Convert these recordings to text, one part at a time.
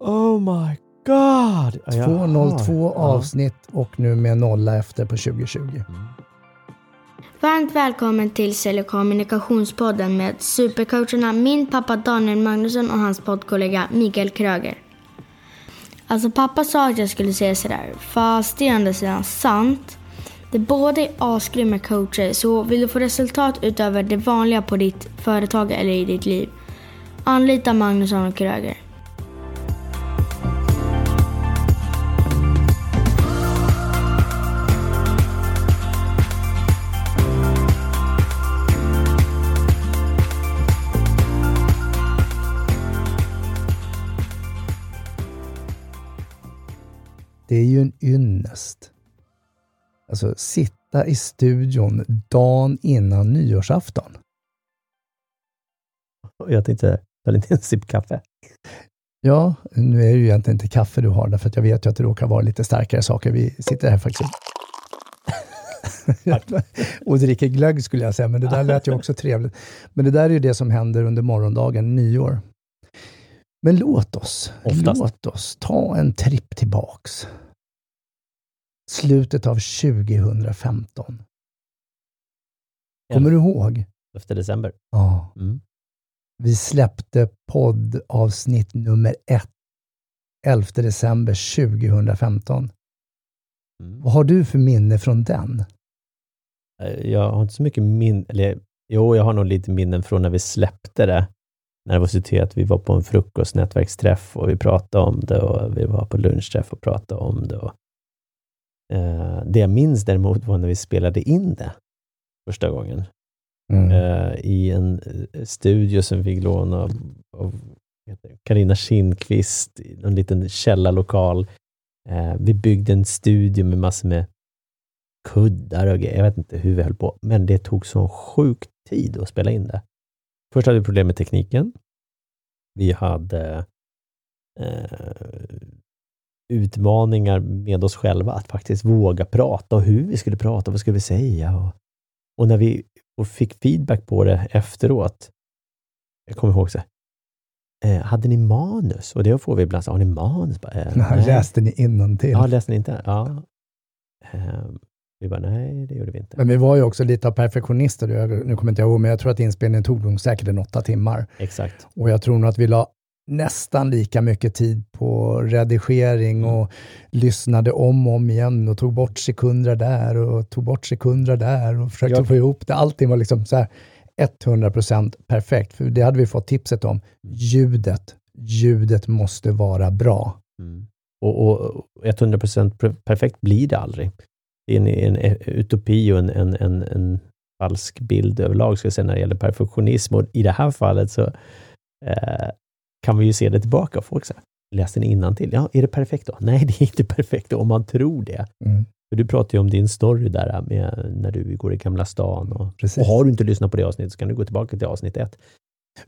Oh my god! 202 avsnitt och nu med nolla efter på 2020. Varmt välkommen till Sälj kommunikationspodden med supercoacherna min pappa Daniel Magnusson och hans poddkollega Mikael Kröger. Alltså pappa sa att jag skulle säga sådär, fast det är ändå sedan sant. Det båda är asgrymma coacher, så vill du få resultat utöver det vanliga på ditt företag eller i ditt liv, anlita Magnusson och Kröger. Det är ju en ynnest. Alltså sitta i studion dagen innan nyårsafton. Jag tänkte ta lite en sipp kaffe. Ja, nu är det ju egentligen inte kaffe du har, därför att jag vet ju att det råkar vara lite starkare saker. Vi sitter här faktiskt och dricker glögg skulle jag säga, men det där lät ju också trevligt. Men det där är ju det som händer under morgondagen, nyår. Men låt oss, Oftast. låt oss ta en tripp tillbaks. Slutet av 2015. Kommer du ihåg? Efter december. Ja. Mm. Vi släppte poddavsnitt nummer ett 11 december 2015. Mm. Vad har du för minne från den? Eh, Jag har inte så mycket min... Eller, jo, jag har nog lite minnen från när vi släppte det. Nervositet. Vi var på en frukostnätverksträff och vi pratade om det och vi var på lunchträff och pratade om det. Och, eh, det jag minns däremot var när vi spelade in det första gången. Mm. eh, i en eh, studio som vi fick låna av, av Carina Kindqvist, en liten källarlokal. Eh, vi byggde en studio med massor med kuddar och grejer. Jag vet inte hur vi höll på, men det tog så sjuk tid att spela in det. Först hade vi problem med tekniken. Vi hade eh, utmaningar med oss själva att faktiskt våga prata och hur vi skulle prata, vad skulle vi säga? Och, och när vi och fick feedback på det efteråt. Jag kommer ihåg så eh, hade ni manus? Och det får vi ibland, så, har ni manus? Bara, eh, Nej. Läste ni innantill? Ja, läste ni inte? Ja. Eh, vi bara, nej, det gjorde vi inte. Men vi var ju också lite av perfektionister. Nu kommer inte jag ihåg, men jag tror att inspelningen tog nog säkert en åtta timmar. Exakt. Och jag tror nog att vi la nästan lika mycket tid på redigering Mm. och lyssnade om och om igen och tog bort sekunder där och tog bort sekunder där och försökte Jag- få ihop det. Allting var liksom så här 100% perfekt. För det hade vi fått tipset om. Ljudet, ljudet måste vara bra. Mm. Och, och 100% per- perfekt blir det aldrig. Det är en, en, en utopi och en, en, en, en falsk bild överlag, ska jag säga, när det gäller perfektionism. Och i det här fallet så eh, kan vi ju se det tillbaka. och Folk säger, läste ni till? Ja, är det perfekt då? Nej, det är inte perfekt om man tror det. Mm. För du pratar ju om din story där med när du går i Gamla stan. Och, och har du inte lyssnat på det avsnittet så kan du gå tillbaka till avsnitt ett.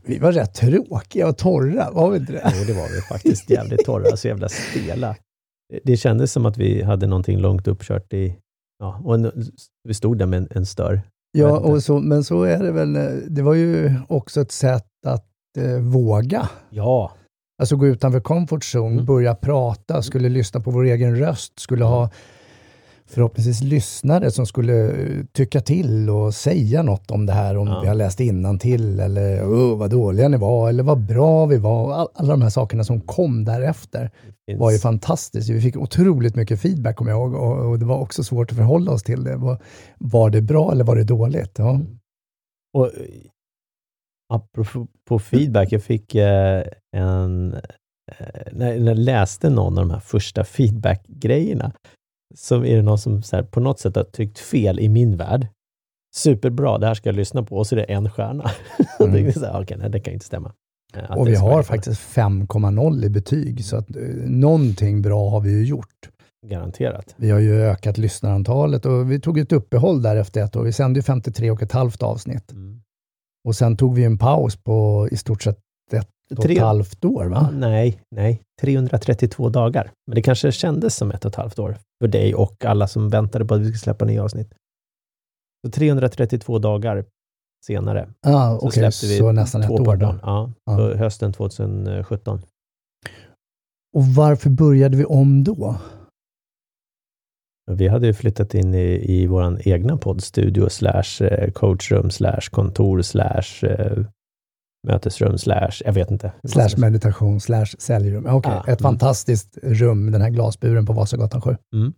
Vi var rätt tråkiga och torra, var vi inte det? Jo, det var vi faktiskt. Jävligt torra, så jävla stela. Det kändes som att vi hade någonting långt uppkört i... Ja, och en, vi stod där med en, en stör. Ja, och så, men så är det väl. eh, Det var ju också ett sätt att eh, våga. Ja, Alltså gå utanför comfort zone, Mm. börja prata, skulle lyssna på vår egen röst, skulle ha förhoppningsvis lyssnare som skulle eh, tycka till och säga något om det här, om Ja. vi har läst till eller oh, vad dåliga ni var, eller vad bra vi var. All, alla de här sakerna som kom därefter finns, var ju fantastiskt. Vi fick otroligt mycket feedback, kommer jag ihåg, och, och det var också svårt att förhålla oss till det. Var, var det bra eller var det dåligt? Ja. Och, eh, apropå feedback, jag fick eh, en... Eh, när, jag läste någon av de här första feedback-grejerna, så är det någon som så här, på något sätt har tryckt fel i min värld. Superbra, det här ska jag lyssna på. Och så är det en stjärna. Mm. det är så här, okej, nej, det kan inte stämma. Eh, att Och vi har faktiskt 5,0 i betyg, så att eh, någonting bra har vi ju gjort. Garanterat. Vi har ju ökat lyssnarantalet och vi tog ett uppehåll där efter ett år. Vi sände ju 53 och ett halvt avsnitt. Mm. Och sen tog vi en paus på i stort sett ett och ett halvt år. Ja, Va? nej, nej. 332 dagar. Men det kanske kändes som ett och ett halvt år för dig och alla som väntade på att vi skulle släppa nya avsnitt. Så 332 dagar senare Ja, så okej, släppte vi så nästan ett två år par då. Ja, Ja. hösten 2017. Och varför började vi om då? Vi hade ju flyttat in i, i vår egna poddstudio slash eh, coachrum slash kontor slash eh, mötesrum slash, jag vet inte. Slash meditation slash säljrum. Okej, okay. ja, ett mm. fantastiskt rum, den här glasburen på Vasagatan 7. Mm.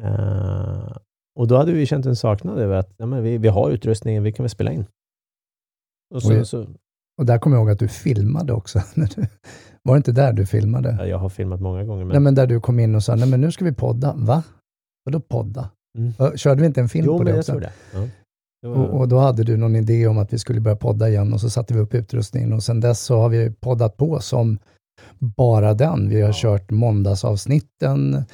Uh, och då hade vi känt en saknad över att ja, men vi, vi har utrustningen, vi kan väl spela in. Och, så, och, så, och där kommer jag ihåg att du filmade också. Var det inte där du filmade? Ja, jag har filmat många gånger. Men... Nej, men där du kom in och sa, nej men nu ska vi podda. Va? Vadå podda? Mm. Körde vi inte en film jo, på det också? Jo, men jag tror det. Ja. Och, och, då hade du någon idé om att vi skulle börja podda igen och så satte vi upp utrustningen och sen dess så har vi poddat på som bara den. Vi har ja. kört måndagsavsnitten.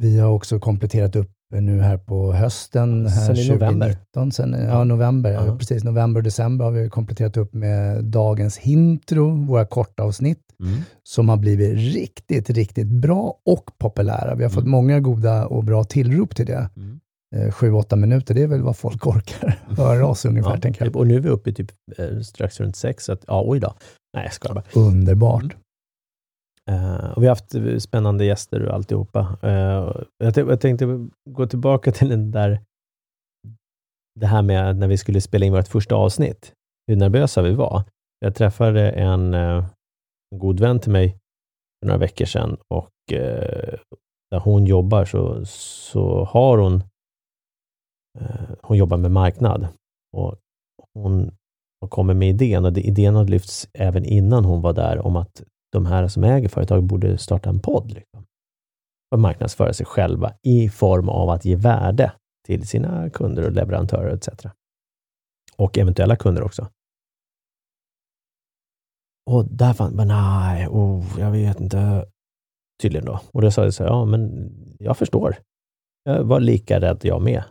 Vi har också kompletterat upp nu här på hösten, här sen 2019. Sen, ja. november. Ja. Precis, november och december har vi kompletterat upp med dagens intro, våra korta avsnitt, mm. som har blivit riktigt, riktigt bra och populära. Vi har fått mm. många goda och bra tillrop till det. Mm. Eh, sju, åtta minuter, det är väl vad folk orkar höra oss ungefär, ja, tänker jag. Typ, och nu är vi uppe i typ eh, strax runt sex, så att, ja, oj då. Nej, jag skojar bara. Underbart. Uh, och vi har haft spännande gäster och alltihopa. Uh, jag, jag tänkte gå tillbaka till den där, det här med när vi skulle spela in vårt första avsnitt, hur nervösa vi var. Jag träffade en, uh, en god vän till mig för några veckor sedan och där hon jobbar så, så har hon hon jobbar med marknad och hon kommer med idén och idén har lyfts även innan hon var där om att de här som äger företag borde starta en podd. Liksom. Och marknadsföra sig själva i form av att ge värde till sina kunder och leverantörer etc. Och eventuella kunder också. Och där fann man, nej, oh, jag vet inte. Tydligen då. Och då sa jag så här, ja men jag förstår. Jag var lika rädd jag med.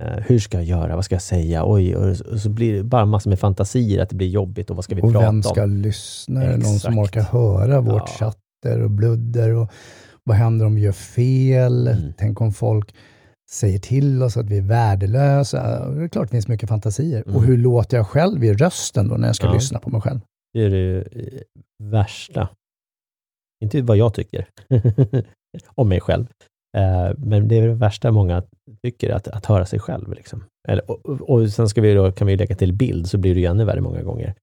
Eh, hur ska jag göra? Vad ska jag säga? Oj, och så blir det bara massor med fantasier att det blir jobbigt och vad ska vi och prata om? vem ska om? lyssna? Är det någon som orkar höra vårt ja. chatter och bludder? Och vad händer om vi gör fel? Mm. Tänk om folk säger till oss att vi är värdelösa. Det är klart det finns mycket fantasier. Mm. Och hur låter jag själv i rösten då när jag ska ja. lyssna på mig själv? Det är det eh, värsta. Inte vad jag tycker om mig själv, men det är det värsta många tycker, att, att höra sig själv. Liksom. Eller, och, och sen ska vi då, kan vi lägga till bild, så blir det ju ännu värre många gånger.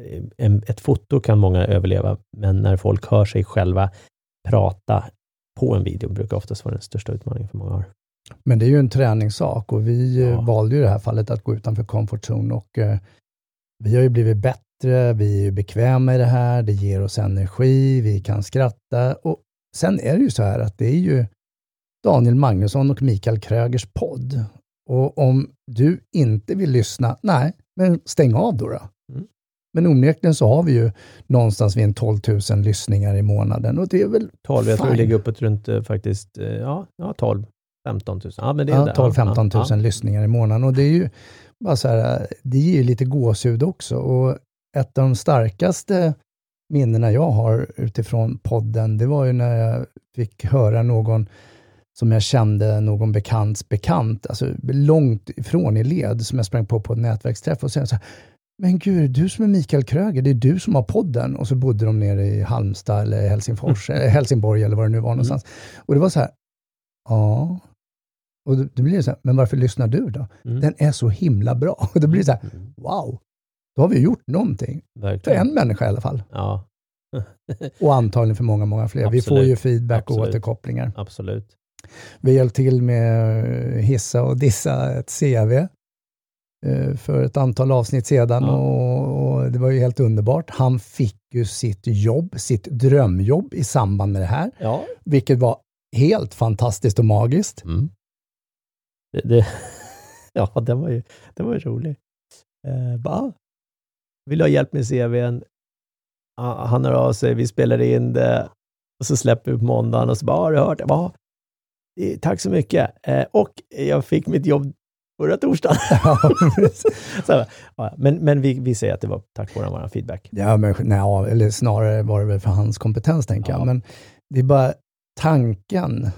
Eh, en, ett foto kan många överleva, men när folk hör sig själva prata på en video brukar oftast vara den största utmaningen för många har. Men det är ju en träningssak och vi eh, ja. valde ju i det här fallet att gå utanför comfort zone och eh, vi har ju blivit bättre, vi är bekväma i det här, det ger oss energi, vi kan skratta och sen är det ju så här att det är ju Daniel Magnusson och Mikael Krögers podd. Och om du inte vill lyssna, nej, men stäng av då. då. Mm. Men onekligen så har vi ju någonstans vid en 12 000 lyssningar i månaden och det är väl 12, jag tror vi ligger uppåt runt eh, faktiskt, eh, ja, ja 12 15 000. Ja, men det är ja, 12 15 000 ja. lyssningar i månaden och det är ju bara så här, det ger ju lite gåshud också och ett av de starkaste minnena jag har utifrån podden, det var ju när jag fick höra någon som jag kände någon bekants bekant, alltså långt ifrån i led, som jag sprang på på ett nätverksträff och sa så här, men gud, du som är Mikael Kröger, det är du som har podden. Och så bodde de nere i Halmstad eller Helsingfors, mm. Helsingborg eller vad det nu var någonstans. Mm. Och det var så här, ja. Och då, då blir det så här, men varför lyssnar du då? Mm. Den är så himla bra. Och då blir det så här, mm. wow, då har vi gjort någonting. Verkligen. För en människa i alla fall. Ja. och antagligen för många, många fler. Absolut. Vi får ju feedback Absolut. och återkopplingar. Absolut. Vi hjälpte till med hissa och dissa ett CV eh, för ett antal avsnitt sedan ja. och, och, det var ju helt underbart. Han fick ju sitt jobb, sitt drömjobb i samband med det här, ja. vilket var helt fantastiskt och magiskt. Mm. Det, det, ja, det var ju, det var ju roligt. Eh, bara, vill du ha hjälp med CVn? Han hör av sig, vi spelar in det och så släpper vi på måndagen och så bara, har du hört det? Bara, Tack så mycket. Eh, och jag fick mitt jobb förra torsdagen. så, ja, men men vi, vi säger att det var tack vare vår feedback. Ja, men, nej, eller snarare var det väl för hans kompetens, tänker ja. jag. Men det är bara tanken,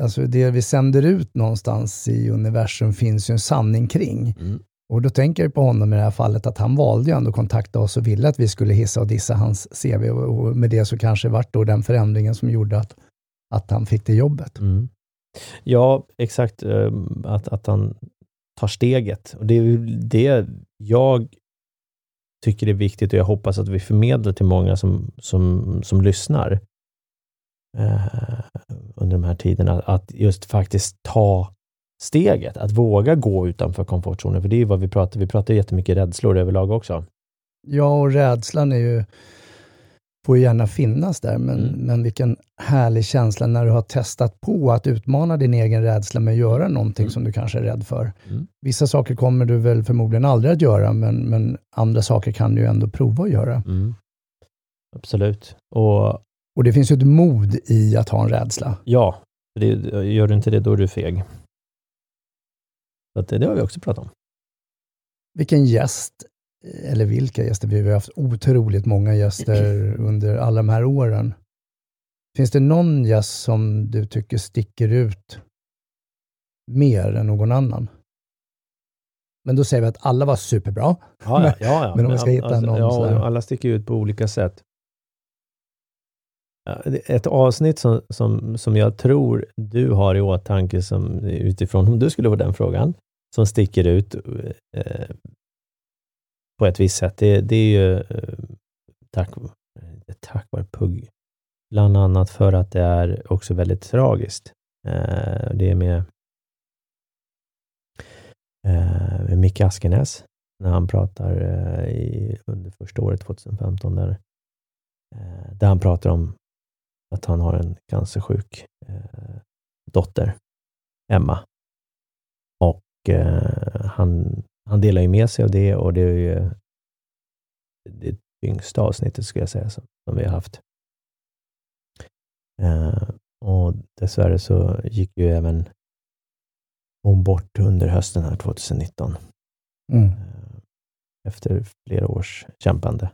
alltså det vi sänder ut någonstans i universum finns ju en sanning kring. Mm. Och då tänker jag på honom i det här fallet att han valde ju ändå att kontakta oss och ville att vi skulle hissa och dissa hans CV och med det så kanske vart då den förändringen som gjorde att, att han fick det jobbet. Mm. Ja, exakt. Ehm, att, att han tar steget. Och det är det jag tycker är viktigt och jag hoppas att vi förmedlar till många som, som, som lyssnar eh, under de här tiderna, att just faktiskt ta steget, att våga gå utanför komfortzonen. För det är ju vad vi pratar, vi pratar jättemycket rädslor överlag också. Ja, och rädslan är ju, får gärna finnas där, men, Mm. men vilken härlig känsla när du har testat på att utmana din egen rädsla med att göra någonting Mm. som du kanske är rädd för. Mm. Vissa saker kommer du väl förmodligen aldrig att göra, men, men andra saker kan du ju ändå prova att göra. Mm. Absolut. Och Och det finns ju ett mod i att ha en rädsla. ja, det, gör du inte det, då är du feg. Så det, det har vi också pratat om. Vilken gäst, eller vilka gäster, vi har haft otroligt många gäster under alla de här åren. Finns det någon gäst som du tycker sticker ut mer än någon annan? Men då säger vi att alla var superbra. Ja, ja, ja. Men om vi ska hitta någon ja, alla sticker ut på olika sätt. Ett avsnitt som, som, som jag tror du har i åtanke som, utifrån om du skulle få den frågan, som sticker ut eh, på ett visst sätt, det, det är ju eh, tack, tack vare Pugg. Bland annat för att det är också väldigt tragiskt. Eh, det är med, eh, med Micke Askenäs när han pratar eh, i, under första året, 2015, där, eh, där han pratar om att han har en cancersjuk eh, dotter, Emma. Och eh, han, han delar ju med sig av det och det är ju det tyngsta avsnittet skulle jag säga som, som vi har haft. Eh, och dessvärre så gick ju även hon bort under hösten här 2019 Mm. eh, efter flera års kämpande.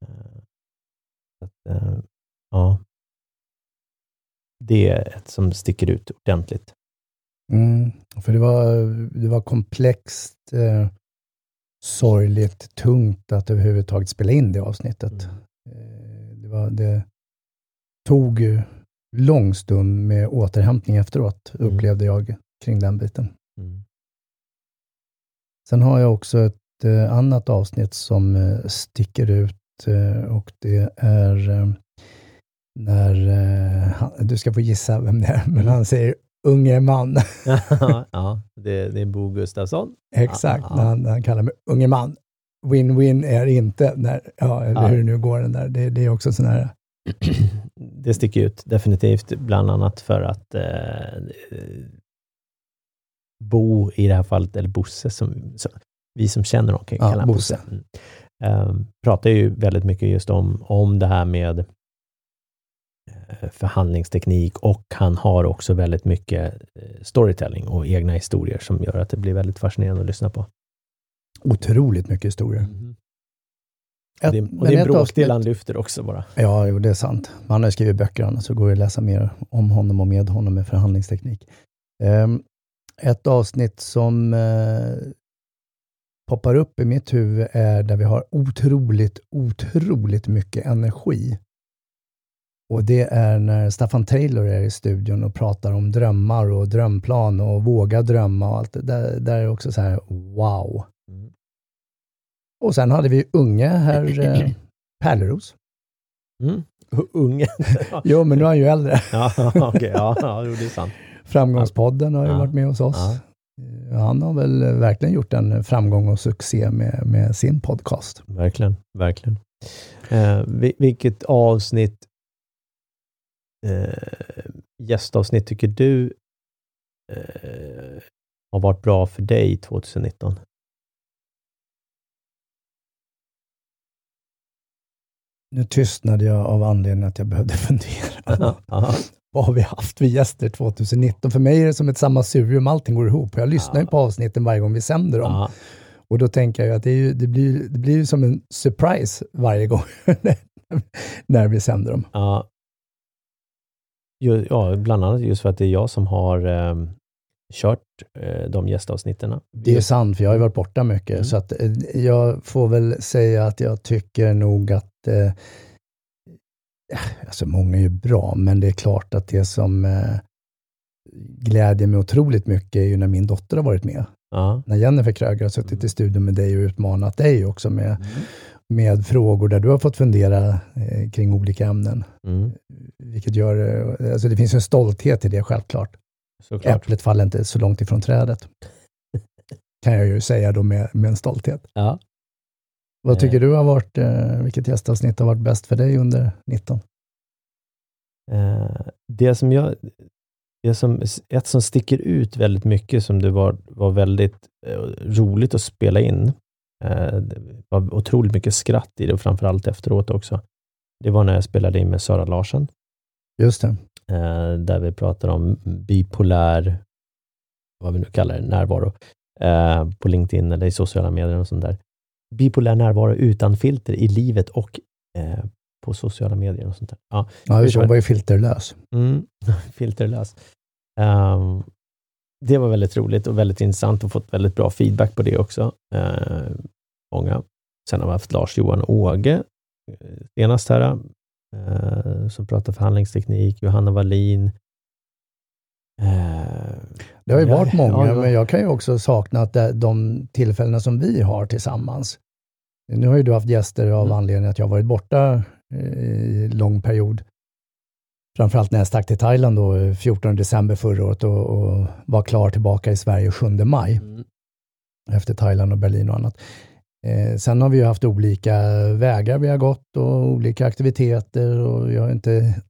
Eh, att, eh, ja. Det är ett som sticker ut ordentligt. Mm. För det var, det var komplext, eh, sorgligt, tungt att överhuvudtaget spela in det avsnittet. Mm. Eh, det, var, det tog lång stund med återhämtning efteråt, Mm. upplevde jag kring den biten. Mm. Sen har jag också ett eh, annat avsnitt som eh, sticker ut och det är när, du ska få gissa vem det är, men Mm. han säger unge man. ja, det, det är Bo Gustafsson. Exakt, Ja, ja. Han, han kallar mig unge man. Win-win är inte, när, ja, eller Ja. hur det nu går den där. Det, det är också sån här, Det sticker ut definitivt, bland annat för att eh, Bo i det här fallet, eller Bosse, som, som vi som känner honom kan Ja, kalla Bosse. Bosse. Eh, pratar ju väldigt mycket just om, om det här med förhandlingsteknik och han har också väldigt mycket eh, storytelling och egna historier som gör att det blir väldigt fascinerande att lyssna på. otroligt mycket historier. Mm. Ett, det, och det är en bråkdel han lyfter också bara. Ja, jo, det är sant. Han har skrivit böcker annars, så går det att läsa mer om honom och med honom med förhandlingsteknik. Ehm, ett avsnitt som eh, poppar upp i mitt huvud är där vi har otroligt, otroligt mycket energi. Och det är när Staffan Taylor är i studion och pratar om drömmar och drömplan och våga drömma och allt det där. Där är det också så här, wow. Mm. Och sen hade vi unge herr eh, Pärleros. Mm. Unge. Jo, men nu är han ju äldre. ja, okej. ja, ja, det är sant. Framgångspodden har ju Ja. varit med hos oss. Ja. Eh, Han har väl verkligen gjort en framgång och succé med, med sin podcast. Verkligen, verkligen. Eh, vi- vilket avsnitt, eh, gästavsnitt tycker du eh, har varit bra för dig 2019? Nu tystnade jag av anledningen att jag behövde fundera. Vad har vi haft för gäster 2019? För mig är det som ett sammelsurium, allting går ihop. Jag lyssnar ju på avsnitten varje gång vi sänder dem. Och då tänker jag att det, ju, det, blir, det blir som en surprise varje gång när vi sänder dem. ja. Ja, bland annat just för att det är jag som har eh, kört eh, de gästavsnitten. Det är sant, för jag har varit borta mycket. Mm. Så att, eh, jag får väl säga att jag tycker nog att eh, Alltså många är ju bra, men det är klart att det som eh, glädjer mig otroligt mycket är ju när min dotter har varit med. Ja. När Jennifer Kröger har suttit i studion med dig och utmanat dig också med, med frågor där du har fått fundera eh, kring olika ämnen. Mm. Vilket gör, eh, alltså det finns en stolthet i det självklart. Såklart. Äpplet faller inte så långt ifrån trädet. kan jag ju säga då med, med en stolthet. Ja. Vad tycker Eh. du har varit, eh, vilket gästavsnitt har varit bäst för dig under 19? Eh, det som jag, det som, ett som sticker ut väldigt mycket som det var, var väldigt eh, roligt att spela in. Eh, det var otroligt mycket skratt i det och framförallt efteråt också. Det var när jag spelade in med Sara Larsson, Just det. eh, där vi pratar om bipolär, vad vi nu kallar det, närvaro, eh, på LinkedIn eller i sociala medier och sånt där. Bipolär närvaro utan filter i livet och på sociala medier och sånt där. Ja, Ja, just, hon var ju filterlös. Mm, filterlös. Ehm, det var väldigt roligt och väldigt intressant och fått väldigt bra feedback på det också. Uh, många. Sen har vi haft Lars-Johan Åge eh, senast här, eh, som pratar förhandlingsteknik, Johanna Wallin. Eh, Det har ju ja, varit många, ja, det var- men jag kan ju också sakna att de tillfällena som vi har tillsammans. Nu har ju du haft gäster av Mm. anledning att jag varit borta eh, i lång period. Framförallt när jag stack till Thailand då, eh, 14 december förra året och, och var klar tillbaka i Sverige 7 maj. Mm, efter Thailand och Berlin och annat. Eh, sen har vi ju haft olika vägar vi har gått och olika aktiviteter och jag har inte,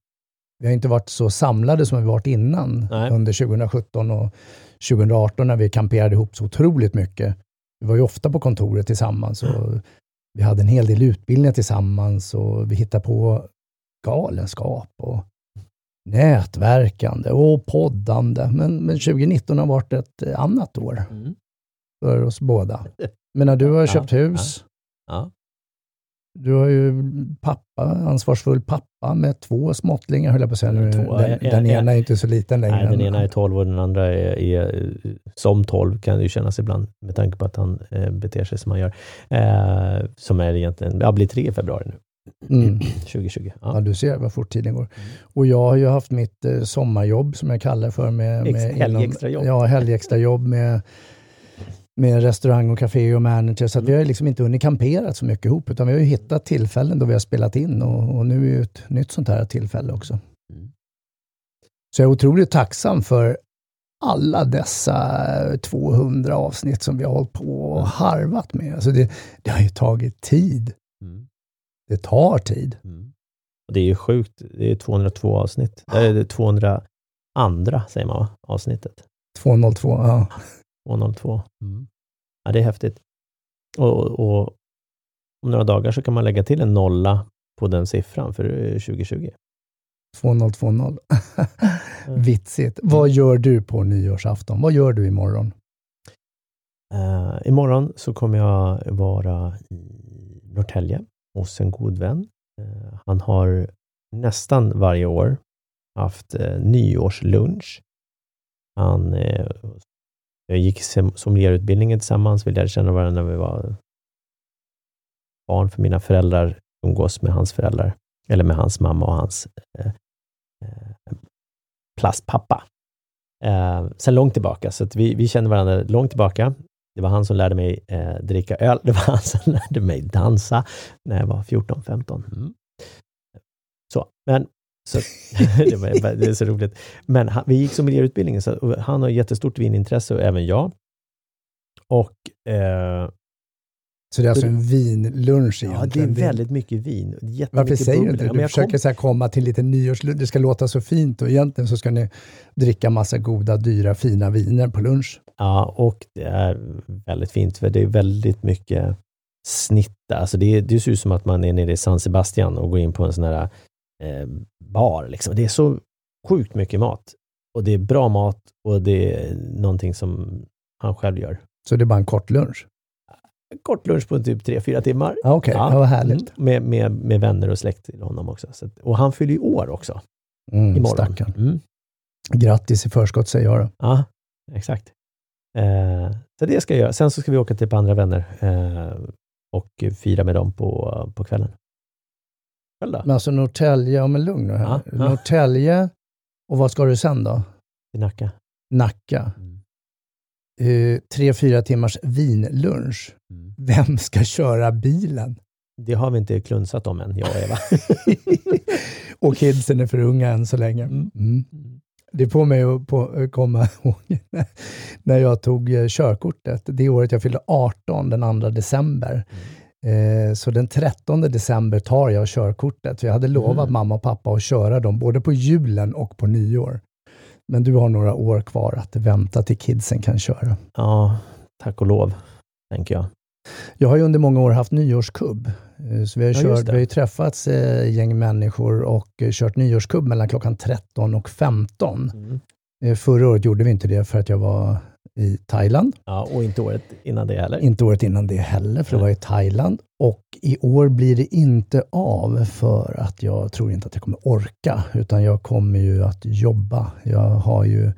vi har inte varit så samlade som vi varit innan Nej. under 2017 och 2018 när vi kamperade ihop så otroligt mycket. Vi var ju ofta på kontoret tillsammans och vi hade en hel del utbildningar tillsammans och vi hittade på galenskap och nätverkande och poddande. Men, men 2019 har varit ett eh, annat år mm. för oss båda. Men när du har köpt hus, Ja. du har ju pappa, ansvarsfull pappa med två småttlingar höll jag på att säga. Nu, Två, den, en- den en- ena är inte så liten längre. Nej, den ena är 12 och den andra är, är som 12 kan det ju kännas ibland med tanke på att han eh, beter sig som han gör. Eh, som är egentligen, ja, blir tre i februari nu. Mm. 2020. Ja, Ja. du ser vad fort tiden går. Och jag har ju haft mitt eh, sommarjobb som jag kallar för med, Ex- med helgextrajobb. Ja, helgextrajobb med, med restaurang och café och manager. Så att vi har ju liksom inte hunnit kampera så mycket ihop, utan vi har ju hittat tillfällen då vi har spelat in och, och nu är ju ett nytt sånt här tillfälle också. Mm. Så jag är otroligt tacksam för alla dessa 200 avsnitt som vi har hållit på och harvat med. Alltså det, det har ju tagit tid. Mm. Det tar tid. Mm. Och det är ju sjukt. Det är 202 avsnitt. Eller det är 200 andra, säger man va? Avsnittet. 202, ja. 202. Mm. Ja, det är häftigt. Och, och, och om några dagar så kan man lägga till en nolla på den siffran för det är 2020. 2020. Vitsigt. Vad gör du på nyårsafton? Vad gör du imorgon? Uh, imorgon så kommer jag vara i Norrtälje hos en god vän. Eh, han har nästan varje år haft eh, nyårslunch. Han eh, jag gick sommelierutbildningen tillsammans, vi lärde känna varandra när vi var barn för mina föräldrar umgås med hans föräldrar, eller med hans mamma och hans eh, plastpappa. Eh, sen långt tillbaka, så att vi, vi känner varandra långt tillbaka. Det var han som lärde mig eh, dricka öl. Det var han som lärde mig dansa när jag var 14-15. Mm. Så, men så, det, var, det är så roligt. Men han, vi gick sommelierutbildningen, så och han har jättestort vinintresse och även jag. Och eh, Så det är alltså en vinlunch ja, det är egentligen? väldigt mycket vin. Jättemycket Varför säger du inte det? Du försöker kom- så här komma till lite nyårslunch. Det ska låta så fint och egentligen så ska ni dricka massa goda, dyra, fina viner på lunch. Ja, och det är väldigt fint för det är väldigt mycket snitta. Alltså det, det ser ut som att man är nere i San Sebastian och går in på en sån här eh, bar. Liksom. Det är så sjukt mycket mat. Och det är bra mat och det är någonting som han själv gör. Så det är bara en kort lunch? Kort lunch på typ 3-4 timmar. Ja, Okej, Ja. ja. vad härligt. Mm, med, med, med vänner och släkt till honom också. Så och han fyller ju år också Mm, imorgon. stackarn. Mm. Grattis i förskott säger jag då. Ja, exakt. Eh, så det ska jag göra. Sen så ska vi åka till på andra vänner eh, och fira med dem på, på kvällen. Själv då? Men alltså Norrtälje, ja men lugn nu här. Ja, ja. Norrtälje, och vad ska du sen då? Till Nacka. Nacka. Mm. Eh, tre, fyra timmars vinlunch. Mm. Vem ska köra bilen? Det har vi inte klunsat om än, jag och Eva. och kidsen är för unga än så länge. Mm. Mm. Det får mig att på, komma ihåg när jag tog eh, körkortet. Det året jag fyllde 18, den 2 december. Eh, så den 13 december tar jag körkortet. För jag hade lovat Mm. mamma och pappa att köra dem både på julen och på nyår. Men du har några år kvar att vänta till kidsen kan köra. Ja, tack och lov, tänker jag. Jag har ju under många år haft nyårskubb. Eh, Så vi har, Ja, kört, det. vi har träffats eh, gäng människor och eh, kört nyårskubb mellan klockan 13 och 15. Mm. Förra året gjorde vi inte det för att jag var i Thailand. Ja, och inte året innan det heller. Inte året innan det heller, för det var i Thailand. Och i år blir det inte av för att jag tror inte att jag kommer orka, utan jag kommer ju att jobba. Jag har ju,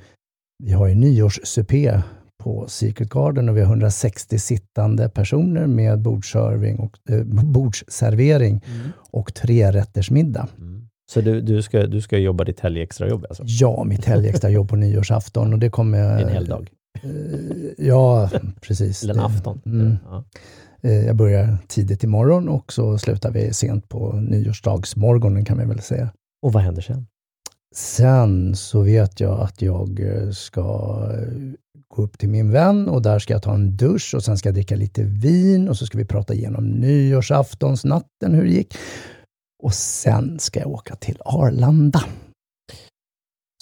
vi har ju nyårssupé på Secret Garden och vi har 160 sittande personer med bordsserving och, eh, bordsservering och trerättersmiddag. Mm. Så du, du, ska, du ska jobba ditt helgextrajobb alltså? Ja, mitt helgextrajobb på nyårsafton och det kommer. En hel dag? Eh, Ja, precis. Eller en afton? Mm. Ja. Eh, Jag börjar tidigt imorgon och så slutar vi sent på nyårsdagsmorgonen kan vi väl säga. Och vad händer sen? Sen så vet jag att jag eh, ska eh, gå upp till min vän och där ska jag ta en dusch och sen ska jag dricka lite vin och så ska vi prata igenom nyårsaftonsnatten, hur det gick. Och sen ska jag åka till Arlanda.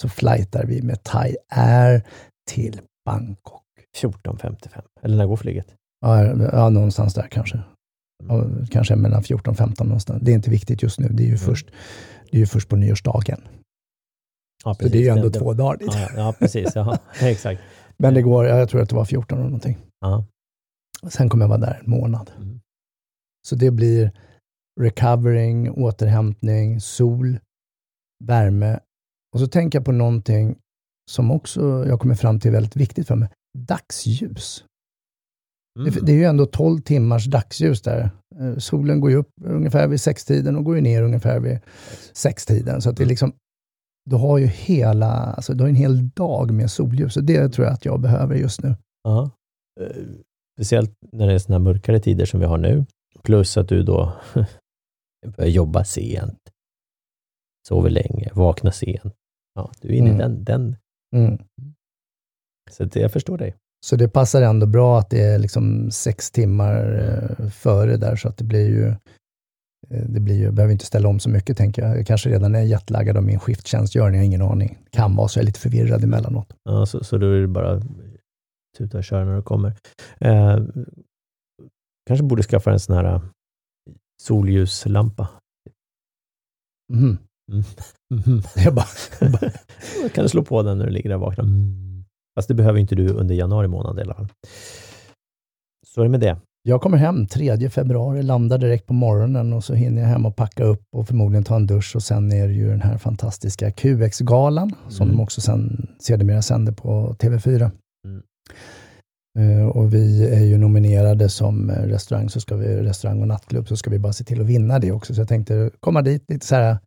Så flightar vi med Thai Air till Bangkok. 14.55. Eller när går flyget? Ja, ja någonstans där kanske. Ja, kanske mellan 14 och 15 någonstans. Det är inte viktigt just nu. Det är ju, Mm. först, det är ju först på nyårsdagen. Ja, Så det är ju ändå Det- två dagar dit. Ja, ja, precis. Ja, exakt. Men det går, ja, jag tror att det var 14 eller någonting. Ja. Sen kommer jag vara där en månad. Mm. Så det blir recovering, återhämtning, sol, värme. Och så tänker jag på någonting som också jag kommer fram till är väldigt viktigt för mig. Dagsljus. Mm. Det, det är ju ändå 12 timmars dagsljus där. Eh, Solen går ju upp ungefär vid sextiden och går ju ner ungefär vid sextiden. Så att det är Mm. liksom, du har ju hela, alltså du har en hel dag med solljus och det tror jag att jag behöver just nu. Ja. Eh, Speciellt när det är sådana mörkare tider som vi har nu. Plus att du då börjar jobba sent, sover länge, vaknar sent. Ja, du är inne i Mm. den, den. Mm. Så att jag förstår dig. Så det passar ändå bra att det är liksom sex timmar eh, före där så att det blir ju det blir ju, behöver inte ställa om så mycket tänker jag. Jag kanske redan är jetlaggad av min skifttjänstgöring, jag har ingen aning. Kan vara så, jag är lite förvirrad emellanåt. Ja, så, så då är det bara tuta och köra när du kommer. Eh, kanske borde skaffa en sån här eh, solljuslampa. Mhm. Mm. Mhm. Jag bara, Då kan du slå på den när du ligger där och vaknar. Mm. Fast det behöver inte du under januari månad i alla fall. Så är det med det. Jag kommer hem 3 februari, landar direkt på morgonen och så hinner jag hem och packa upp och förmodligen ta en dusch och sen är det ju den här fantastiska QX-galan som Mm. de också sen, sedermera sänder på TV4. Mm. Eh, och vi är ju nominerade som restaurang, så ska vi, restaurang och nattklubb, så ska vi bara se till att vinna det också. Så jag tänkte komma dit lite så här,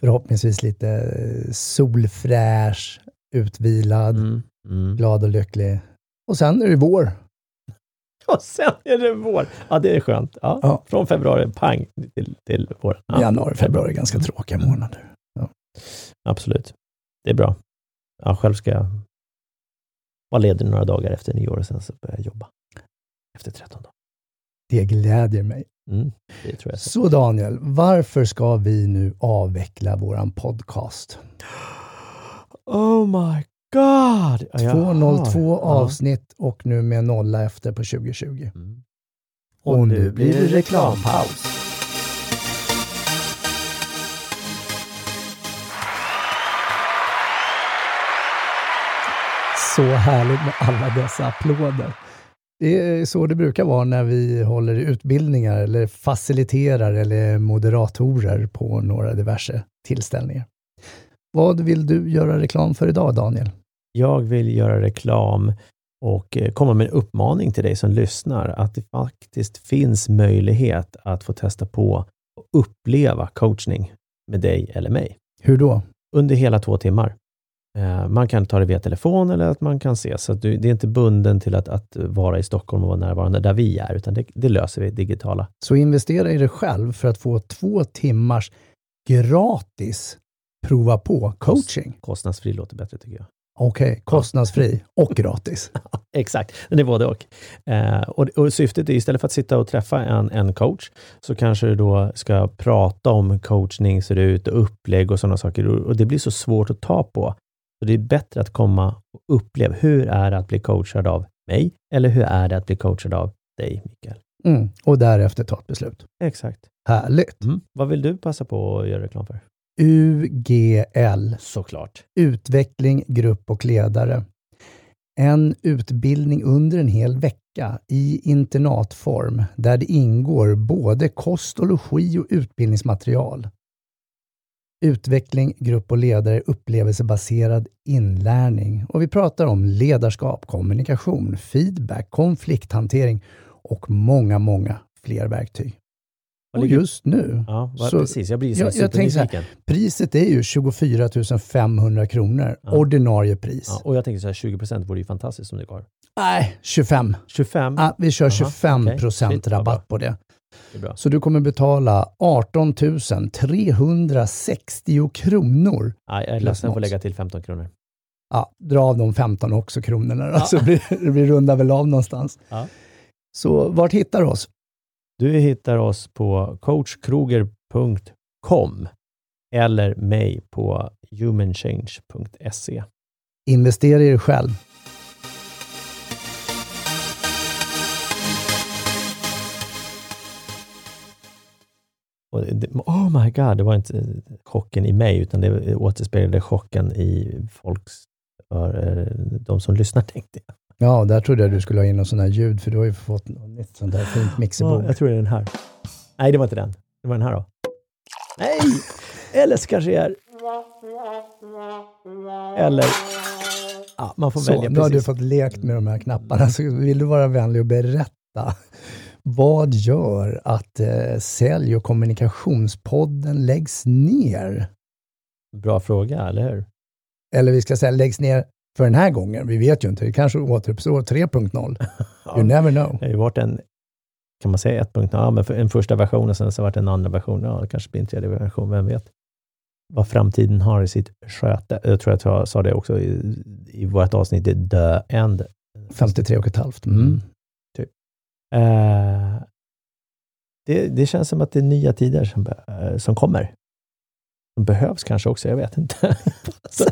förhoppningsvis lite eh, solfräsch, utvilad, Mm. Mm. glad och lycklig. Och sen är det vår. Och sen är det vår. Ja, det är skönt. Ja. Ja. Från februari, pang, till, till våren. Ja. Januari, februari är ganska tråkiga månader. Absolut. Det är bra. Ja, själv ska jag vara ledig några dagar efter nyår och sen så börja jag jobba. Efter 13 dagar. Det glädjer mig. Mm, det tror jag. Så. Så Daniel, varför ska vi nu avveckla våran podcast? Oh my god! Ja, jag 202 har. avsnitt och nu med nolla efter på 2020. Ja. Mm. Och nu blir det reklampaus. Så härligt med alla dessa applåder. Det är så det brukar vara när vi håller utbildningar eller faciliterar eller moderatorer på några diverse tillställningar. Vad vill du göra reklam för idag, Daniel? Jag vill göra reklam och eh, komma med en uppmaning till dig som lyssnar att det faktiskt finns möjlighet att få testa på och uppleva coachning med dig eller mig. Hur då? Under hela två timmar. Eh, man kan ta det via telefon eller att man kan ses. Så det är inte bunden till att, att vara i Stockholm och vara närvarande där vi är, utan det, det löser vi digitala. Så investera i dig själv för att få två timmars gratis prova på coaching. Kostnadsfri låter bättre tycker jag. Okej, okay, kostnadsfri och gratis. Exakt, det är både och. Eh, och. och. syftet är istället för att sitta och träffa en, en coach, så kanske du då ska prata om coachning ser ut och upplägg och sådana saker. Och det blir så svårt att ta på. Så det är bättre att komma och uppleva, hur är det att bli coachad av mig? Eller hur är det att bli coachad av dig, Mikael? Mm, och därefter ta ett beslut. Exakt. Härligt. Mm. Vad vill du passa på att göra reklam för? UGL. Såklart. Utveckling, grupp och ledare. En utbildning under en hel vecka i internatform där det ingår både kost och logi och utbildningsmaterial. Utveckling, grupp och ledare, upplevelsebaserad inlärning. Och vi pratar om ledarskap, kommunikation, feedback, konflikthantering och många, många fler verktyg. Och just nu... Ja, vad, så, precis. Jag blir så jag, jag så här, Priset är ju 24 500 kronor, ja. ordinarie pris. Ja, och jag tänker så här, 20 procent vore ju fantastiskt om det går. Nej, 25. 25? Ja, vi kör Aha, 25 procent okay. rabatt på det. det så du kommer betala 18 360 kronor. Ja, jag är ledsen, jag får lägga till 15 kronor. Ja, dra av de 15 också kronorna då, så blir, det blir runda väl av någonstans. Så vart hittar du oss? Du hittar oss på coachkroger.com eller mig på humanchange.se. Investera i dig själv. oh my god, det var inte chocken i mig, utan det återspeglade chocken i folks, de som lyssnar tänkte jag. Ja, där trodde jag du skulle ha in någon sån här ljud, för du har ju fått nytt sånt där fint mixerbord. Ja, jag tror det är den här. Nej, det var inte den. Det var den här då. Nej! Eller så kanske det är... Eller... Ja, man får så, välja nu har du fått lekt med de här knapparna, så vill du vara vänlig och berätta. Vad gör att eh, Sälj och kommunikationspodden läggs ner? Bra fråga, eller hur? Eller vi ska säga läggs ner för den här gången. Vi vet ju inte, det kanske återuppstår 3.0. You never know. Det har ju varit en, kan man säga 1.0, ja, men en första version och sen så varit en andra version. Ja, det kanske blir en tredje version, vem vet? Vad framtiden har i sitt sköte. Jag tror att jag sa det också i, i vårt avsnitt, The End. 53 och ett halvt. Mm. mm. Typ. Uh, det, det, känns som att det är nya tider som, uh, som kommer. Behövs kanske också, jag vet inte. så,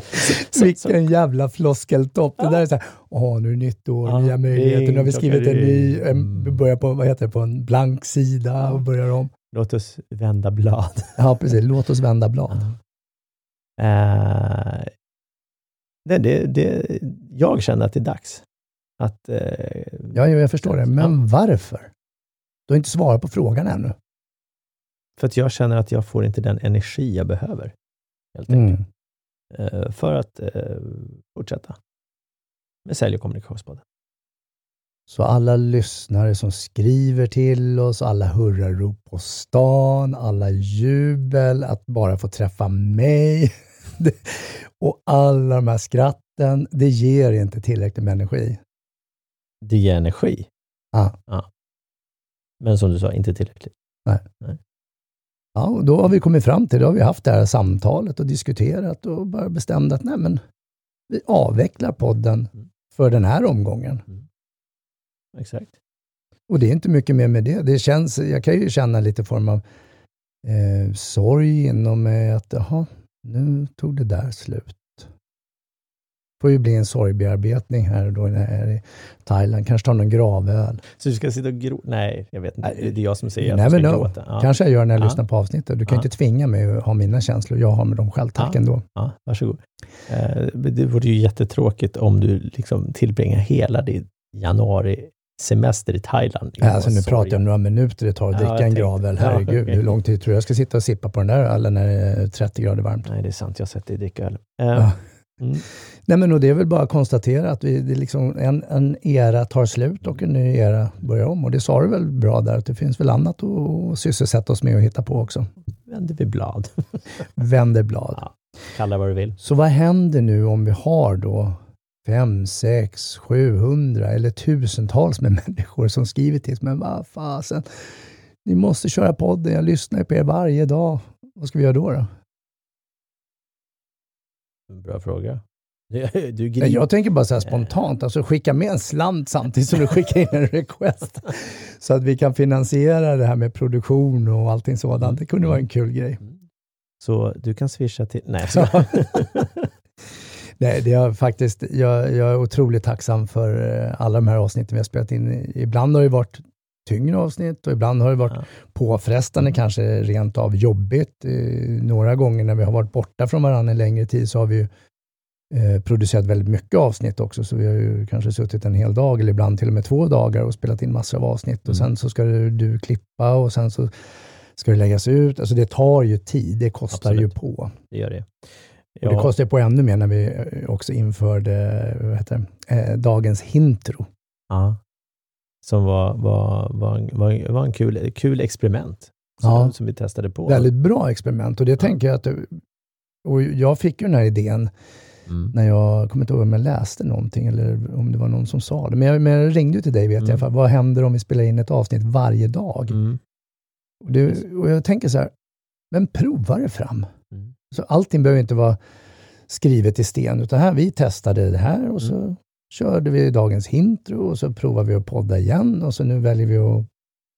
så, Vilken jävla floskeltopp. Ja. Det där är så här, åh, nu är det nytt år, ja, nya möjligheter, nu har vi skrivit en ny, en, mm. börjar på, vad heter det, på en blank sida och börjar om. Låt oss vända blad. ja, precis. Låt oss vända blad. Uh, det, det, det, jag känner att det är dags. Att, uh, ja, jag förstår det. Men varför? Du har inte svarat på frågan ännu. För att jag känner att jag får inte den energi jag behöver. Helt enkelt. Mm. Uh, för att uh, fortsätta med Sälj och kommunikationspodden. Så alla lyssnare som skriver till oss, alla hurrarop på stan, alla jubel att bara få träffa mig och alla de här skratten, det ger inte tillräckligt med energi. Det ger energi? Ah. Ja. Men som du sa, inte tillräckligt. Nej. Nej. Ja, och då har vi kommit fram till, då har vi haft det här samtalet och diskuterat och bara bestämt att nej men, vi avvecklar podden mm. för den här omgången. Mm. Exakt. Och det är inte mycket mer med det. det känns, jag kan ju känna lite form av eh, sorg inom mig att, jaha, nu tog det där slut får ju bli en sorgbearbetning här då här i Thailand. Kanske ta någon gravöl. Så du ska sitta och gråta? Nej, jag vet inte. Det är jag som säger att du ska gråta. Ja. Kanske jag gör när jag ja. lyssnar på avsnittet. Du kan ja. inte tvinga mig att ha mina känslor. Jag har med dem själv. Tack ja. ändå. Ja, varsågod. Eh, det vore ju jättetråkigt om du liksom tillbringar hela din januari semester i Thailand. Ja, alltså nu sorg. pratar jag om några minuter det tar att dricka en gravöl. Herregud, ja, okay. hur lång tid tror du jag ska sitta och sippa på den där ölen när det är 30 grader varmt? Nej, det är sant. Jag har sett dig dricka öl. Uh, Mm. Nej, men och det är väl bara att konstatera att vi, det liksom en, en era tar slut och en ny era börjar om. Och det sa du väl bra där, att det finns väl annat att sysselsätta oss med och hitta på också. Vänder vi blad. Vänder blad. Ja, kalla vad du vill. Så vad händer nu om vi har då fem, sex, 700 eller tusentals med människor som skriver till oss, men vad fasen, ni måste köra podden, jag lyssnar på er varje dag. Vad ska vi göra då? då? Bra fråga. Du, jag tänker bara så här spontant, alltså skicka med en slant samtidigt som du skickar in en request. Så att vi kan finansiera det här med produktion och allting sådant. Det kunde vara en kul grej. Så du kan swisha till... Nej. Nej, det är faktiskt, jag, jag är otroligt tacksam för eh, alla de här avsnitten vi har spelat in. Ibland har det varit tyngre avsnitt och ibland har det varit Ja. påfrestande, kanske rent av jobbigt. Eh, några gånger när vi har varit borta från varandra en längre tid så har vi ju eh, producerat väldigt mycket avsnitt också, så vi har ju kanske suttit en hel dag eller ibland till och med två dagar och spelat in massor av avsnitt och Mm. sen så ska du, du klippa och sen så ska det läggas ut. Alltså det tar ju tid, det kostar Absolut. ju på. Det gör det. Och det kostar ju på ännu mer när vi eh, också införde heter eh, dagens hintro. Ja. Som var, var, var, var, var en kul, kul experiment. Som, Ja. som vi testade på. Väldigt bra experiment och det tänker jag att det, och jag fick ju den här idén Mm. när jag, kommer inte ihåg om jag läste någonting eller om det var någon som sa det, men jag, men jag ringde till dig vet Mm. jag, för vad händer om vi spelar in ett avsnitt varje dag? Mm. Och, det, och jag tänker så här, men prova det fram. Mm. Så allting behöver inte vara skrivet i sten, utan här, vi testade det här och så Mm körde vi dagens intro och så provar vi att podda igen och så nu väljer vi att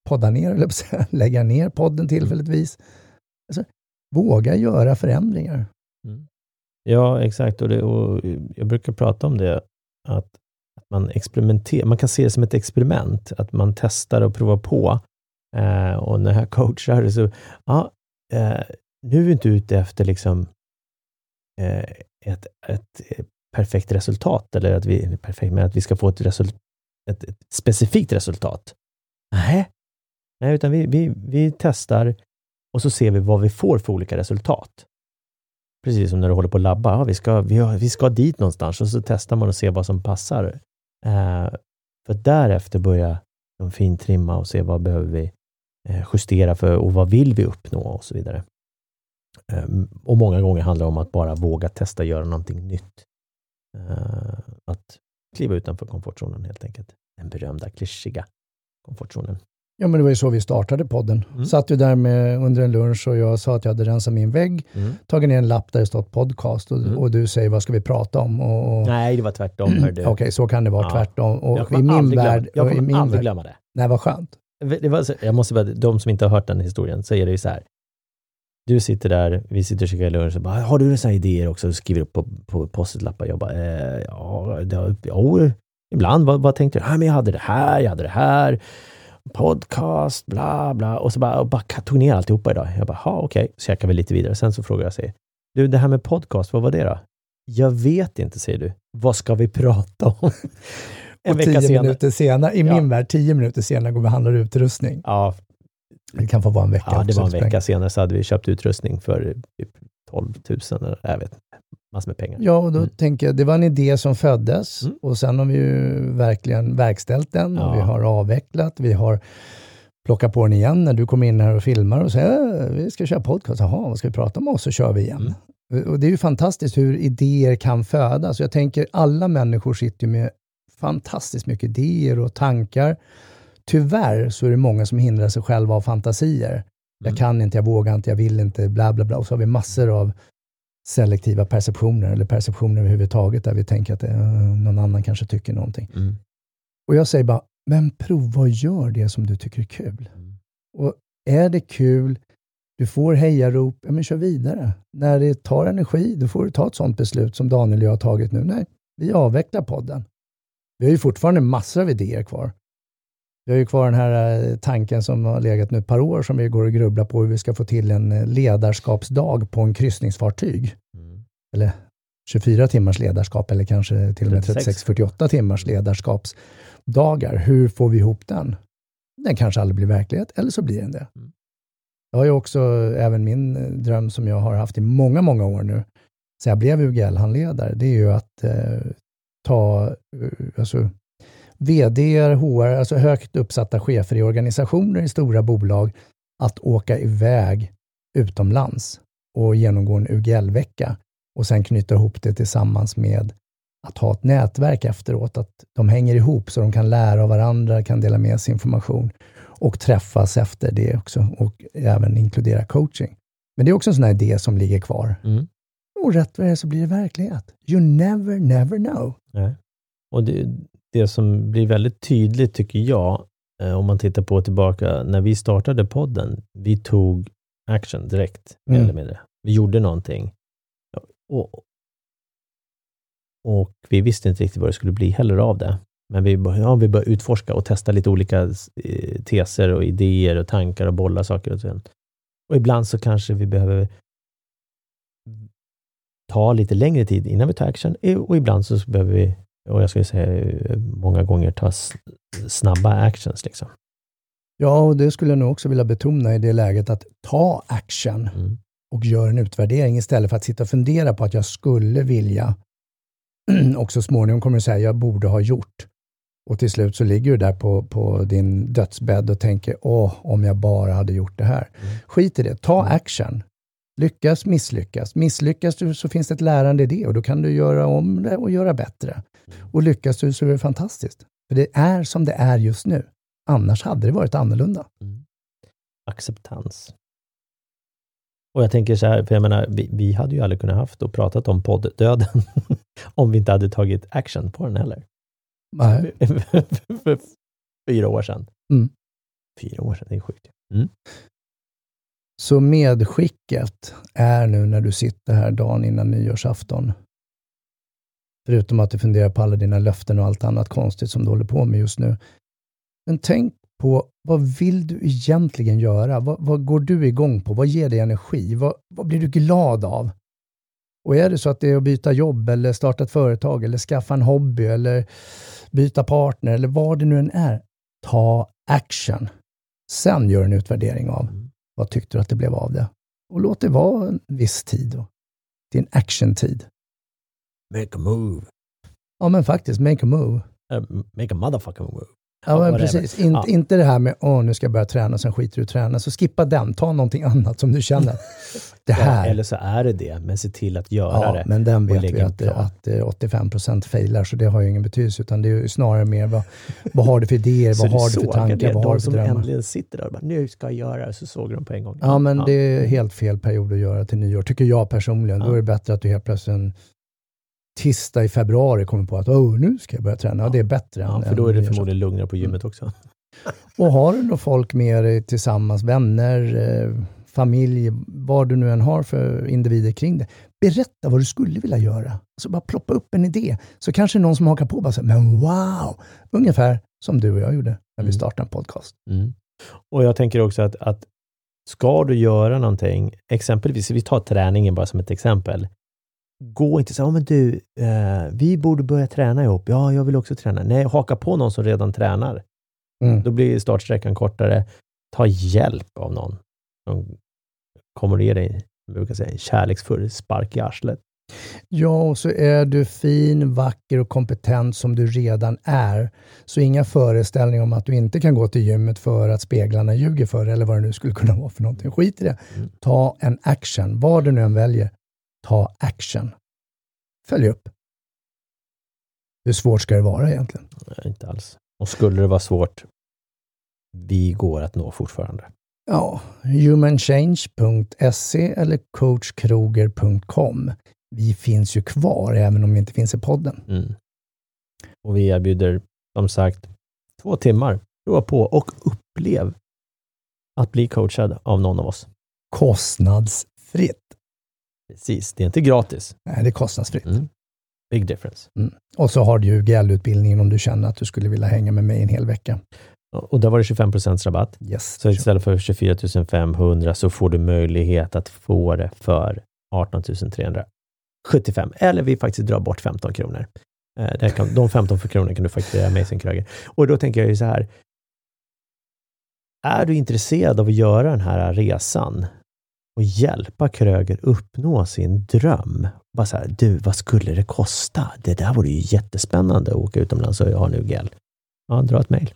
podda ner, eller lägga ner podden tillfälligtvis. Alltså, våga göra förändringar. Mm. Ja, exakt. Och, det, och jag brukar prata om det, att, att man experimenterar. Man kan se det som ett experiment, att man testar och provar på. Eh, och när jag coachar så, ja, eh, nu är vi inte ute efter liksom eh, ett, ett perfekt resultat, eller att vi, perfekt, men att vi ska få ett, result, ett, ett specifikt resultat. Nej, Nej utan vi, vi, vi testar och så ser vi vad vi får för olika resultat. Precis som när du håller på att labba. Ja, vi, ska, vi, vi ska dit någonstans och så testar man och ser vad som passar. Eh, för att därefter börja de fintrimma och se vad behöver vi eh, justera för och vad vill vi uppnå och så vidare. Eh, och många gånger handlar det om att bara våga testa göra någonting nytt. Eh, att kliva utanför komfortzonen helt enkelt. Den berömda klyschiga komfortzonen. Ja, men det var ju så vi startade podden. Mm. Satt ju där med, under en lunch och jag sa att jag hade rensat min vägg, tagit ner en lapp där det stått podcast och, Mm. och du säger vad ska vi prata om? Och, och, Nej, det var tvärtom. Okej, så kan det vara Ja. tvärtom. Och jag i kommer min aldrig, glömma, värld, jag och i kommer aldrig värld, glömma det. nej vad skönt. Det var, så- jag måste bara, de som inte har hört den historien, så är det ju så här. Du sitter där, vi sitter och käkar lunch och bara, har du sådana idéer också? Och skriver upp på, på post-it-lappar. Jag bara, eh, ja, det, jo, ibland. Vad, vad tänkte du? Ja, men jag hade det här, jag hade det här. Podcast, bla bla. Och så bara, och bara tog ner alltihopa idag. Jag bara, ja okej. Så käkar vi lite vidare. Sen så frågar jag sig, du det här med podcast, vad var det då? Jag vet inte, säger du. Vad ska vi prata om? En och vecka tio minuter senare, i Ja. min värld, tio minuter senare går vi och handlar utrustning. Ja, Det kan få vara en vecka Ja, det var en vecka senare så hade vi köpt utrustning för typ 12 000 eller jag vet massor med pengar. Ja, och då Mm. tänker jag, det var en idé som föddes Mm. och sen har vi ju verkligen verkställt den och Ja. vi har avvecklat, vi har plockat på den igen när du kommer in här och filmar och säger "Äh, vi ska köra podcast, jaha, vad ska vi prata om? Och så kör vi igen. Och det är ju fantastiskt hur idéer kan födas. Jag tänker alla människor sitter ju med fantastiskt mycket idéer och tankar. Tyvärr så är det många som hindrar sig själva av fantasier. Jag Mm. kan inte, jag vågar inte, jag vill inte, bla bla bla. Och så har vi massor av selektiva perceptioner, eller perceptioner överhuvudtaget, där vi tänker att eh, någon annan kanske tycker någonting. Mm. Och jag säger bara, men prova och gör det som du tycker är kul. Mm. Och är det kul, du får hejarop, ja men kör vidare. När det tar energi, då får du ta ett sånt beslut som Daniel och jag har tagit nu. Nej, vi avvecklar podden. Vi har ju fortfarande massor av idéer kvar. Vi har ju kvar den här eh, tanken som har legat nu ett par år som vi går och grubblar på hur vi ska få till en eh, ledarskapsdag på en kryssningsfartyg. Mm. Eller 24 timmars ledarskap eller kanske till och med 36. 36-48 timmars ledarskapsdagar. Hur får vi ihop den? Den kanske aldrig blir verklighet, eller så blir den det. Mm. Jag har ju också även min eh, dröm som jag har haft i många, många år nu, så jag blev UGL-handledare, det är ju att eh, ta, eh, alltså VD, HR, alltså högt uppsatta chefer i organisationer i stora bolag, att åka iväg utomlands och genomgå en UGL-vecka och sen knyta ihop det tillsammans med att ha ett nätverk efteråt, att de hänger ihop så de kan lära av varandra, kan dela med sig information och träffas efter det också och även inkludera coaching. Men det är också en sån här idé som ligger kvar. Mm. Och rätt vad det är så blir det verklighet. You never, never know. Nej. Och det, det som blir väldigt tydligt tycker jag, eh, om man tittar på tillbaka när vi startade podden, vi tog action direkt, Mm. eller mindre. Vi gjorde någonting. Och, och vi visste inte riktigt vad det skulle bli heller av det. Men vi, ja, vi började utforska och testa lite olika eh, teser och idéer och tankar och bolla saker och ting. Och ibland så kanske vi behöver ta lite längre tid innan vi tar action Eh, och ibland så behöver vi, och jag skulle säga eh, många gånger, ta snabba actions. Liksom. Ja, och det skulle jag nog också vilja betona i det läget att ta action Mm. och gör en utvärdering istället för att sitta och fundera på att jag skulle vilja och så småningom kommer du säga jag borde ha gjort. Och till slut så ligger du där på, på din dödsbädd och tänker åh, om jag bara hade gjort det här. Mm. Skit i det, ta action. Lyckas, misslyckas. Misslyckas du så finns det ett lärande i det och då kan du göra om det och göra bättre. Och lyckas du så är det fantastiskt. För det är som det är just nu. Annars hade det varit annorlunda. Mm. Acceptans. Och jag tänker så här, för jag menar, vi, vi hade ju aldrig kunnat haft och pratat om podddöden om vi inte hade tagit action på den heller. Nej. för fyra år sedan. Mm. Fyra år sedan, det är sjukt. Mm. Så medskicket är nu när du sitter här dagen innan nyårsafton, förutom att du funderar på alla dina löften och allt annat konstigt som du håller på med just nu. Men tänk på vad vill du egentligen göra? Vad, vad går du igång på? Vad ger dig energi? Vad, vad blir du glad av? Och är det så att det är att byta jobb eller starta ett företag eller skaffa en hobby eller byta partner eller vad det nu än är, ta action. Sen gör en utvärdering av Mm. vad tyckte du att det blev av det? Och låt det vara en viss tid. Då. Din action-tid. Make a move. Ja, men faktiskt, make a move. Uh, make a motherfucking move. Ja, men precis. In, Ja. Inte det här med åh, nu ska jag börja träna, sen skiter du i träna. Så skippa den, ta någonting annat som du känner. Det Ja, här. eller så är det det, men se till att göra Ja, det. men den vet vi att, att eh, 85 procent failar, så det har ju ingen betydelse, utan det är snarare mer vad, vad har du för idéer, vad har du för tankar, det, vad har de du för som drömmar? äntligen sitter där och bara, nu ska jag göra det, så såg de på en gång. Ja, men det är helt fel period att göra till nyår, tycker jag personligen. Då Ja. är det bättre att du helt plötsligt tisdag i februari kommer på att oh, nu ska jag börja träna. Ja, det är bättre. Ja, än, för då är det förmodligen lugnare på gymmet Mm. också. Och har du då folk med dig tillsammans, vänner, eh, familj, vad du nu än har för individer kring det. Berätta vad du skulle vilja göra. Alltså bara ploppa upp en idé. Så kanske någon som hakar på bara säger, men wow! Ungefär som du och jag gjorde när vi Mm. startade en podcast. Mm. Och jag tänker också att, att ska du göra någonting, exempelvis, vi tar träningen bara som ett exempel. Gå inte så här, "Ja, men du, eh, vi borde börja träna ihop. Ja, jag vill också träna. Nej, haka på någon som redan tränar. Mm. Då blir startsträckan kortare. Ta hjälp av någon som kommer ge dig, jag brukar säga, en kärleksfull spark i arslet. Ja, och så är du fin, vacker och kompetent som du redan är. Så inga föreställningar om att du inte kan gå till gymmet för att speglarna ljuger för eller vad det nu skulle kunna vara för någonting. Skit i det. Mm. Ta en action. Vad du nu än väljer, ta action. Följ upp. Hur svårt ska det vara egentligen? Nej, inte alls. Och skulle det vara svårt, vi går att nå fortfarande. Ja, humanchange.se eller coachkroger.com. Vi finns ju kvar även om vi inte finns i podden. Mm. Och vi erbjuder, som sagt, två timmar. Prova på och upplev att bli coachad av någon av oss. Kostnadsfritt. Precis, det är inte gratis. Nej, det är kostnadsfritt. Mm. Big difference. Och så har du ju GL-utbildningen om du känner att du skulle vilja hänga med mig en hel vecka. Och där var det 25 rabatt. Yes. Så istället för 24 500 så får du möjlighet att få det för 18 375. Eller vi faktiskt drar bort 15 kronor. Eh, kan, de 15 för kronor kan du fakturera Amazing Kröger. Och då tänker jag ju så här. Är du intresserad av att göra den här resan och hjälpa Kröger uppnå sin dröm bara så här, du, vad skulle det kosta? Det där vore ju jättespännande att åka utomlands och ha en UGL. Ja, dra ett mejl.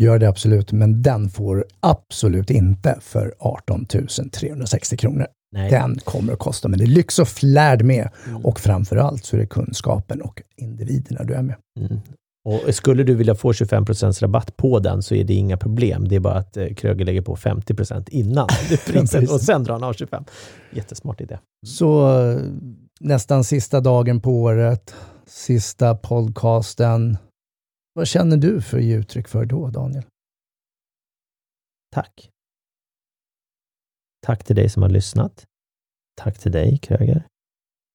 Gör det absolut, men den får absolut inte för 18 360 kronor. Nej. Den kommer att kosta, men det är lyx och flärd med. Mm. Och framför allt så är det kunskapen och individerna du är med. Mm. Och skulle du vilja få 25 rabatt på den så är det inga problem. Det är bara att eh, Kröger lägger på 50% innan priset och sen drar han av 25. Jättesmart idé. Så eh, nästan sista dagen på året, sista podcasten. Vad känner du för att ge uttryck för då, Daniel? Tack. Tack till dig som har lyssnat. Tack till dig, Kröger.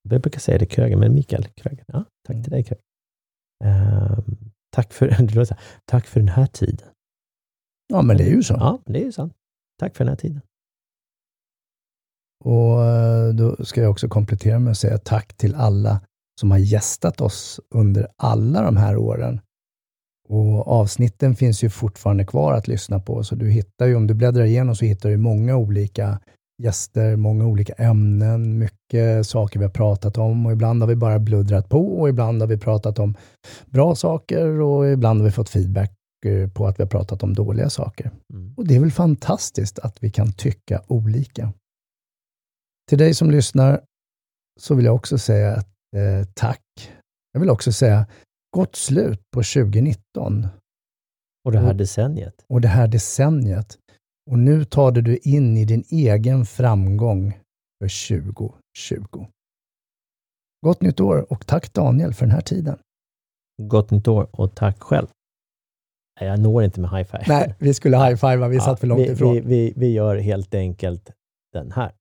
Jag brukar säga det Kröger, men Mikael Kröger. Ja, tack till dig, Kröger. Ehm, tack, för, tack för den här tiden. Ja, men det är ju så. Ja, det är ju sant. Tack för den här tiden. Och eh, då ska jag också komplettera med att säga tack till alla som har gästat oss under alla de här åren. Och avsnitten finns ju fortfarande kvar att lyssna på, så du hittar ju, om du bläddrar igenom så hittar du många olika gäster, många olika ämnen, mycket saker vi har pratat om och ibland har vi bara bluddrat på och ibland har vi pratat om bra saker och ibland har vi fått feedback eh, på att vi har pratat om dåliga saker. Mm. Och det är väl fantastiskt att vi kan tycka olika. Till dig som lyssnar så vill jag också säga att, eh, tack. Jag vill också säga gott slut på 2019 Och det här decenniet. och det här decenniet. Och nu tar du in i din egen framgång för 2020. Gott nytt år och tack Daniel för den här tiden. Gott nytt år och tack själv. Nej, jag når inte med high five. Nej, vi skulle high-fivea, vi satt för långt vi, ifrån. Vi, vi, vi gör helt enkelt den här.